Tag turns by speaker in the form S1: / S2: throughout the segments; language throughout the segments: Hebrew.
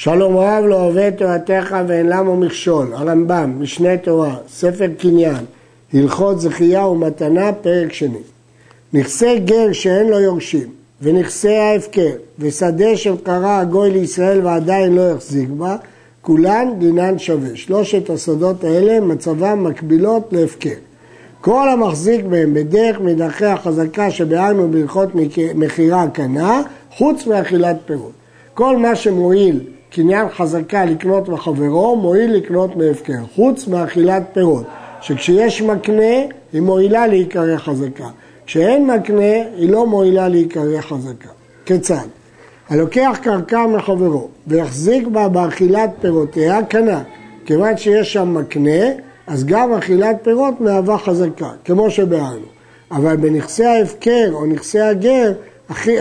S1: שלום רב לא את תורתך ואין למה מכשול, הרמב"ם, משנה תורה, ספר קניין, הלכות זכייה ומתנה, פרק שני. נכסי גר שאין לו יורשים, ונכסי ההפקר, ושדה שקרא הגוי לישראל ועדיין לא החזיק בה, כולן דינן שווה. שלושת הסודות האלה מצבם מקבילות להפקר. כל המחזיק בהם בדרך מדרכי החזקה שבהרנו בהלכות מכירה קנה, חוץ מאכילת פירות. כל מה שמועיל קניין חזקה לקנות מחברו, מועיל לקנות מהפקר, חוץ מאכילת פירות, שכשיש מקנה, היא מועילה להיקרא חזקה. כשאין מקנה, היא לא מועילה להיקרא חזקה. כיצד? הלוקח קרקע מחברו ויחזיק בה באכילת פירותיה, קנה. כיוון שיש שם מקנה, אז גם אכילת פירות מהווה חזקה, כמו שבהרנו. אבל בנכסי ההפקר או נכסי הגר,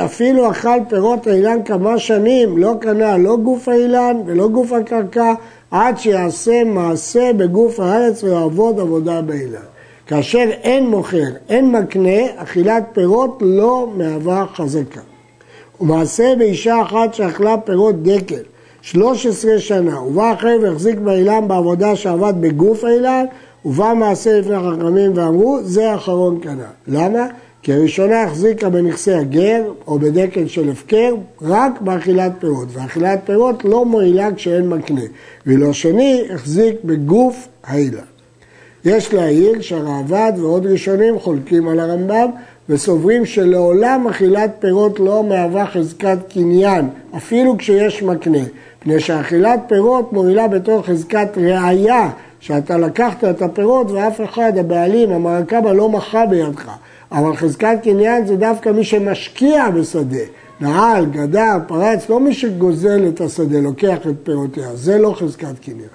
S1: אפילו אכל פירות האילן כמה שנים, לא קנה לא גוף האילן ולא גוף הקרקע, עד שיעשה מעשה בגוף הארץ ויעבוד עבודה באילן. כאשר אין מוכר, אין מקנה, אכילת פירות לא מהווה חזקה. ומעשה באישה אחת שאכלה פירות דקל 13 שנה, ובא אחר והחזיק באילן בעבודה שעבד בגוף האילן, ובא מעשה לפני החכמים ואמרו, זה האחרון קנה. למה? כי הראשונה החזיקה בנכסי הגר או בדקל של הפקר רק באכילת פירות, ואכילת פירות לא מועילה כשאין מקנה, ואילו השני החזיק בגוף האילן. יש להעיר שהרעב"ד ועוד ראשונים חולקים על הרמב"ם וסוברים שלעולם אכילת פירות לא מהווה חזקת קניין, אפילו כשיש מקנה, מפני שאכילת פירות מועילה בתור חזקת ראייה, שאתה לקחת את הפירות ואף אחד, הבעלים, המרקבה לא מחה בידך. אבל חזקת קניין זה דווקא מי שמשקיע בשדה. נעל, גדר, פרץ, לא מי שגוזל את השדה, לוקח את פירותיה, זה לא חזקת קניין.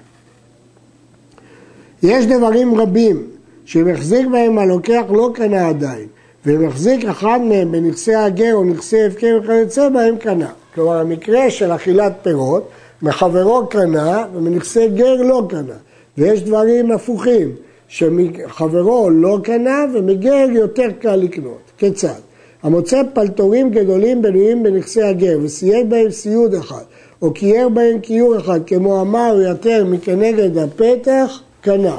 S1: יש דברים רבים שאם החזיק בהם הלוקח לא קנה עדיין, ואם החזיק אחד מהם בנכסי הגר או נכסי הפקר וכיוצא בהם קנה. כלומר המקרה של אכילת פירות, מחברו קנה ומנכסי גר לא קנה. ויש דברים הפוכים, שחברו לא קנה ומגר יותר קל לקנות. כיצד? המוצא פלטורים גדולים בנויים בנכסי הגר וסייד בהם סיוד אחד, או קייר בהם קיור אחד, כמו אמר יותר מכנגד הפתח, קנה.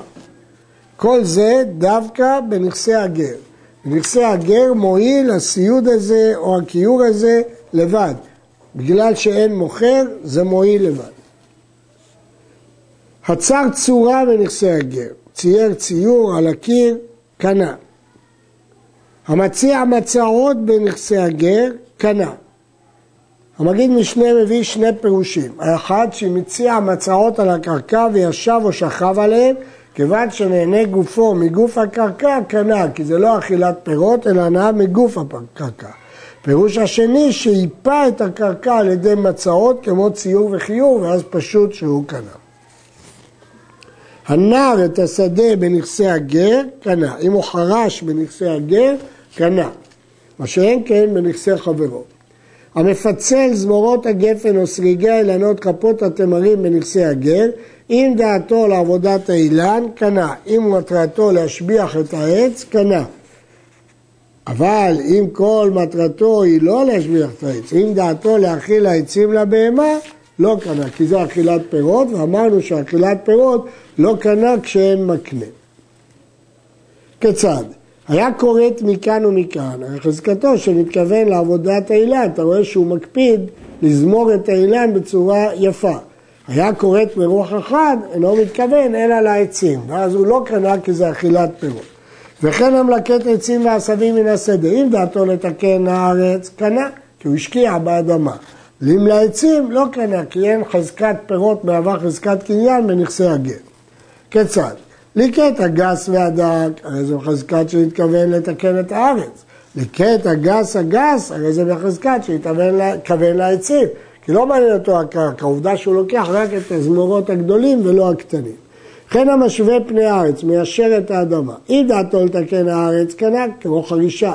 S1: כל זה דווקא בנכסי הגר. בנכסי הגר מועיל הסיוד הזה או הקיור הזה לבד. בגלל שאין מוכר, זה מועיל לבד. הצר צורה בנכסי הגר. צייר ציור על הקיר, קנה. המציע מצעות בנכסי הגר, קנה. המגיד משנה מביא שני פירושים. האחד שמציע מצעות על הקרקע וישב או שכב עליהם, כיוון שנהנה גופו מגוף הקרקע, קנה, כי זה לא אכילת פירות, אלא הנאה מגוף הקרקע. פירוש השני, שאיפה את הקרקע על ידי מצעות כמו ציור וחיור, ואז פשוט שהוא קנה. הנער את השדה בנכסי הגר, קנה. אם הוא חרש בנכסי הגר, קנה. מה שאין כן בנכסי חברו. המפצל זמורות הגפן או סריגי האילנות כפות התמרים בנכסי הגר, אם דעתו לעבודת האילן, קנה. אם מטרתו להשביח את העץ, קנה. אבל אם כל מטרתו היא לא להשביח את העץ, אם דעתו להאכיל העצים לבהמה, לא קנה, כי זה אכילת פירות, ואמרנו שאכילת פירות לא קנה כשאין מקנה. כיצד? היה כורת מכאן ומכאן, חזקתו שמתכוון לעבודת האילן, אתה רואה שהוא מקפיד לזמור את האילן בצורה יפה. היה כורת מרוח אחד, אינו מתכוון אלא לעצים, ואז הוא לא קנה כי זה אכילת פירות. וכן המלקט עצים ועשבים מן השדה, אם דעתו לתקן הארץ, קנה, כי הוא השקיע באדמה. ואם לעצים, לא קנה, כי אין חזקת פירות מהווה חזקת קניין בנכסי הגר. כיצד? ליקט הגס והדק, הרי זו חזקת שהתכוון לתקן את הארץ. ליקט הגס הגס, הרי זה בחזקת שהתכוון לעצים. כי לא מעניין אותו הקרקע, העובדה שהוא לוקח רק את הזמורות הגדולים ולא הקטנים. וכן המשווה פני הארץ, מיישר את האדמה. אם דעתו לתקן הארץ, קנה כמו חרישה.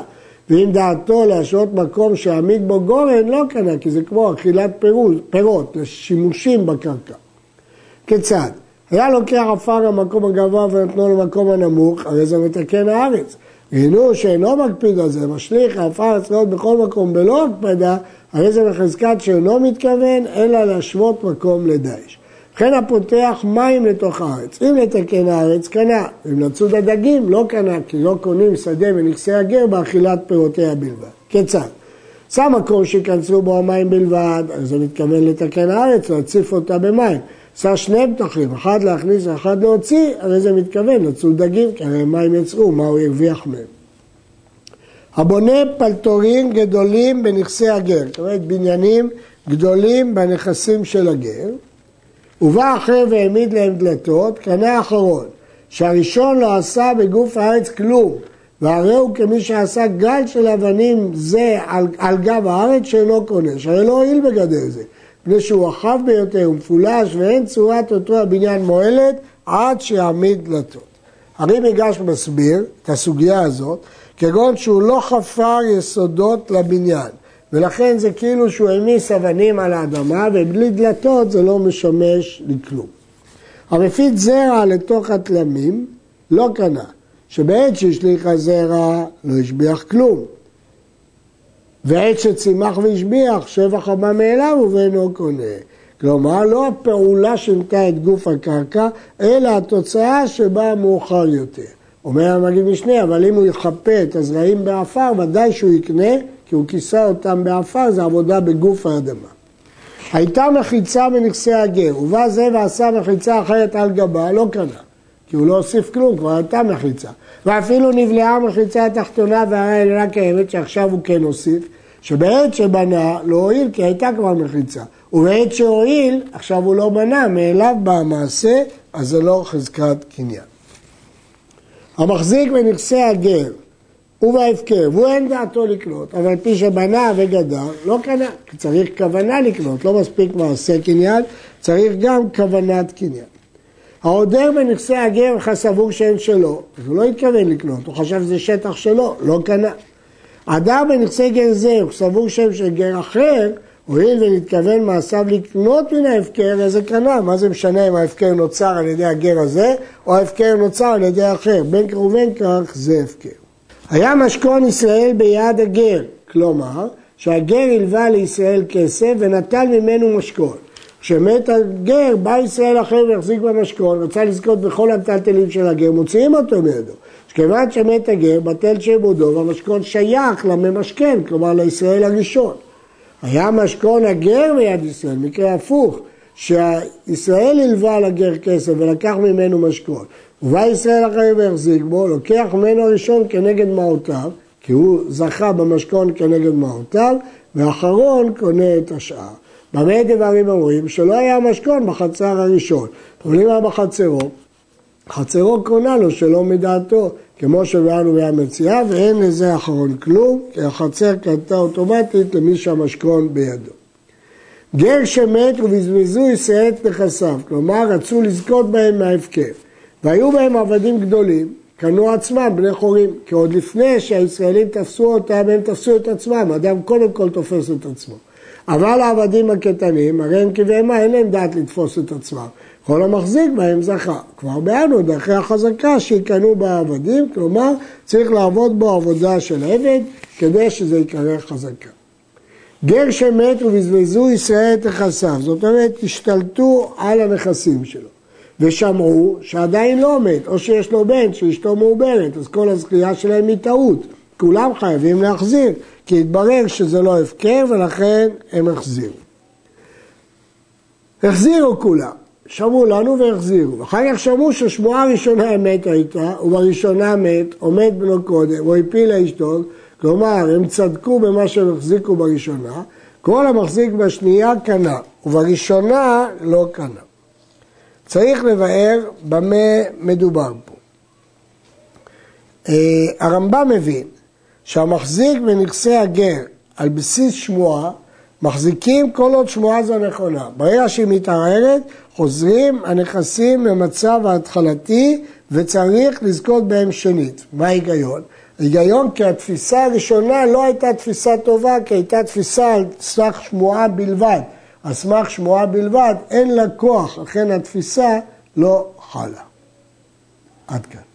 S1: ואם דעתו להשעות מקום שהעמיד בו גורן, לא קנה, כי זה כמו אכילת פירות, פירות לשימושים בקרקע. כיצד? היה לוקח עפר למקום הגבוה ונתנו למקום הנמוך, הרי זה מתקן הארץ. ראינו שאינו מקפיד על זה, משליך עפר הצלעות בכל מקום בלא הקפדה, הרי זה בחזקת שאינו מתכוון, אלא להשוות מקום לדיש. וכן הפותח מים לתוך הארץ. אם לתקן הארץ, קנה. אם לצוד הדגים, לא קנה, כי לא קונים שדה ונכסי הגר באכילת פירותיה בלבד. כיצד? שם מקום שייכנסו בו המים בלבד, אז זה מתכוון לתקן הארץ, להציף אותה במים. עשה שני פתחים, אחד להכניס ואחד להוציא, הרי זה מתכוון לצוד דגים, כי הרי מים יצאו, מה הוא הרוויח מהם? הבונה פלטורים גדולים בנכסי הגר, זאת אומרת בניינים גדולים בנכסים של הגר, ובא אחר והעמיד להם דלתות, קנה אחרון, שהראשון לא עשה בגוף הארץ כלום, והרי הוא כמי שעשה גל של אבנים זה על, על גב הארץ שאינו קונה, שהרי לא הועיל בגדר זה, מפני שהוא רחב ביותר ומפולש ואין צורת אותו הבניין מועלת עד שיעמיד דלתות. הרי מיגש מסביר את הסוגיה הזאת, כגון שהוא לא חפר יסודות לבניין, ולכן זה כאילו שהוא העמיס אבנים על האדמה, ובלי דלתות זה לא משמש לכלום. המפיץ זרע לתוך התלמים לא קנה, שבעת שהשליך הזרע לא השביח כלום. ועת שצימח והשביח, שבח הבא מאליו ובאינו קונה. כלומר, לא הפעולה שינתה את גוף הקרקע, אלא התוצאה שבאה מאוחר יותר. אומר המגיד משנה, אבל אם הוא יכפה את הזרעים באפר, ודאי שהוא יקנה, כי הוא כיסה אותם באפר, זה עבודה בגוף האדמה. הייתה מחיצה בנכסי הגר, ובא זה ועשה מחיצה אחרת על גבה, לא קנה, כי הוא לא הוסיף כלום, כבר הייתה מחיצה. ואפילו נבלעה המחיצה התחתונה והרי העליונה קיימת, שעכשיו הוא כן הוסיף, שבעת שבנה לא הועיל, כי הייתה כבר מחיצה. ובעת שהועיל, עכשיו הוא לא בנה, מאליו בא המעשה, אז זה לא חזקת קניין. המחזיק בנכסי הגר ובהפקר, והוא אין דעתו לקנות, אבל פי שבנה וגדל, לא קנה, צריך כוונה לקנות, לא מספיק מעשה קניין, צריך גם כוונת קניין. העודר בנכסי הגר סבור שאין שלו, אז הוא לא התכוון לקנות, הוא חשב שזה שטח שלו, לא קנה. אדם בנכסי גר זה, הוא סבור שם של גר אחר, הואיל ונתכוון מעשיו לקנות מן ההפקר, איזה קנה, מה זה משנה אם ההפקר נוצר על ידי הגר הזה, או ההפקר נוצר על ידי אחר, בין כך ובין כך זה הפקר. היה משכון ישראל ביד הגר, כלומר, שהגר הלווה לישראל כסף ונטל ממנו משכון. כשמת הגר, בא ישראל אחר והחזיק במשכון, רצה לזכות בכל המטלטלים של הגר, מוציאים אותו מידו. כיוון שמת הגר, בטל שעבודו, והמשכון שייך לממשכן, כלומר לישראל הראשון. היה משכון הגר ביד ישראל, מקרה הפוך, שישראל הלווה לגר כסף ולקח ממנו משכון. ובא ישראל אחרי והחזיק בו, לוקח ממנו הראשון כנגד מעותיו, כי הוא זכה במשכון כנגד מעותיו, ואחרון קונה את השאר. במה דברים אומרים? שלא היה משכון בחצר הראשון. אבל אם היה בחצרו, חצרו קונה לו שלא מדעתו, כמו שבאנו מהמציאה, ואין לזה אחרון כלום, כי החצר קנתה אוטומטית למי שהמשכון בידו. גר שמת ובזבזו ישראל את נכסיו, כלומר רצו לזכות בהם מההפקר. והיו בהם עבדים גדולים, קנו עצמם בני חורים, כי עוד לפני שהישראלים תפסו אותם, הם תפסו את עצמם, אדם קודם כל תופס את עצמו. אבל העבדים הקטנים, הרי הם כבהמה, אין להם דעת לתפוס את עצמם. כל המחזיק בהם זכה. כבר בענו דרכי החזקה שיקנו בעבדים, כלומר צריך לעבוד בו עבודה של עבד כדי שזה ייקרא חזקה. גר שמת ובזבזו ישראל את נכסיו, זאת אומרת השתלטו על הנכסים שלו. ושמעו שעדיין לא מת, או שיש לו בן שאשתו מעוברת, אז כל הזכייה שלהם היא טעות. כולם חייבים להחזיר, כי התברר שזה לא הפקר ולכן הם החזירו. החזירו כולם, שמעו לנו והחזירו. אחר כך שמעו ששמועה ראשונה מת הייתה, ובראשונה מת, עומד בנו קודם, או הפיל לאשתו, כלומר הם צדקו במה שהם החזיקו בראשונה, כל המחזיק בשנייה קנה, ובראשונה לא קנה. צריך לבאר במה מדובר פה. אה, הרמב"ם מבין שהמחזיק בנכסי הגר על בסיס שמועה, מחזיקים כל עוד שמועה זו נכונה. ברגע שהיא מתערערת, חוזרים הנכסים למצב ההתחלתי וצריך לזכות בהם שנית. מה ההיגיון? ההיגיון כי התפיסה הראשונה לא הייתה תפיסה טובה, כי הייתה תפיסה על סמך שמועה בלבד. על סמך שמועה בלבד, אין לה כוח, לכן התפיסה לא חלה. עד כאן.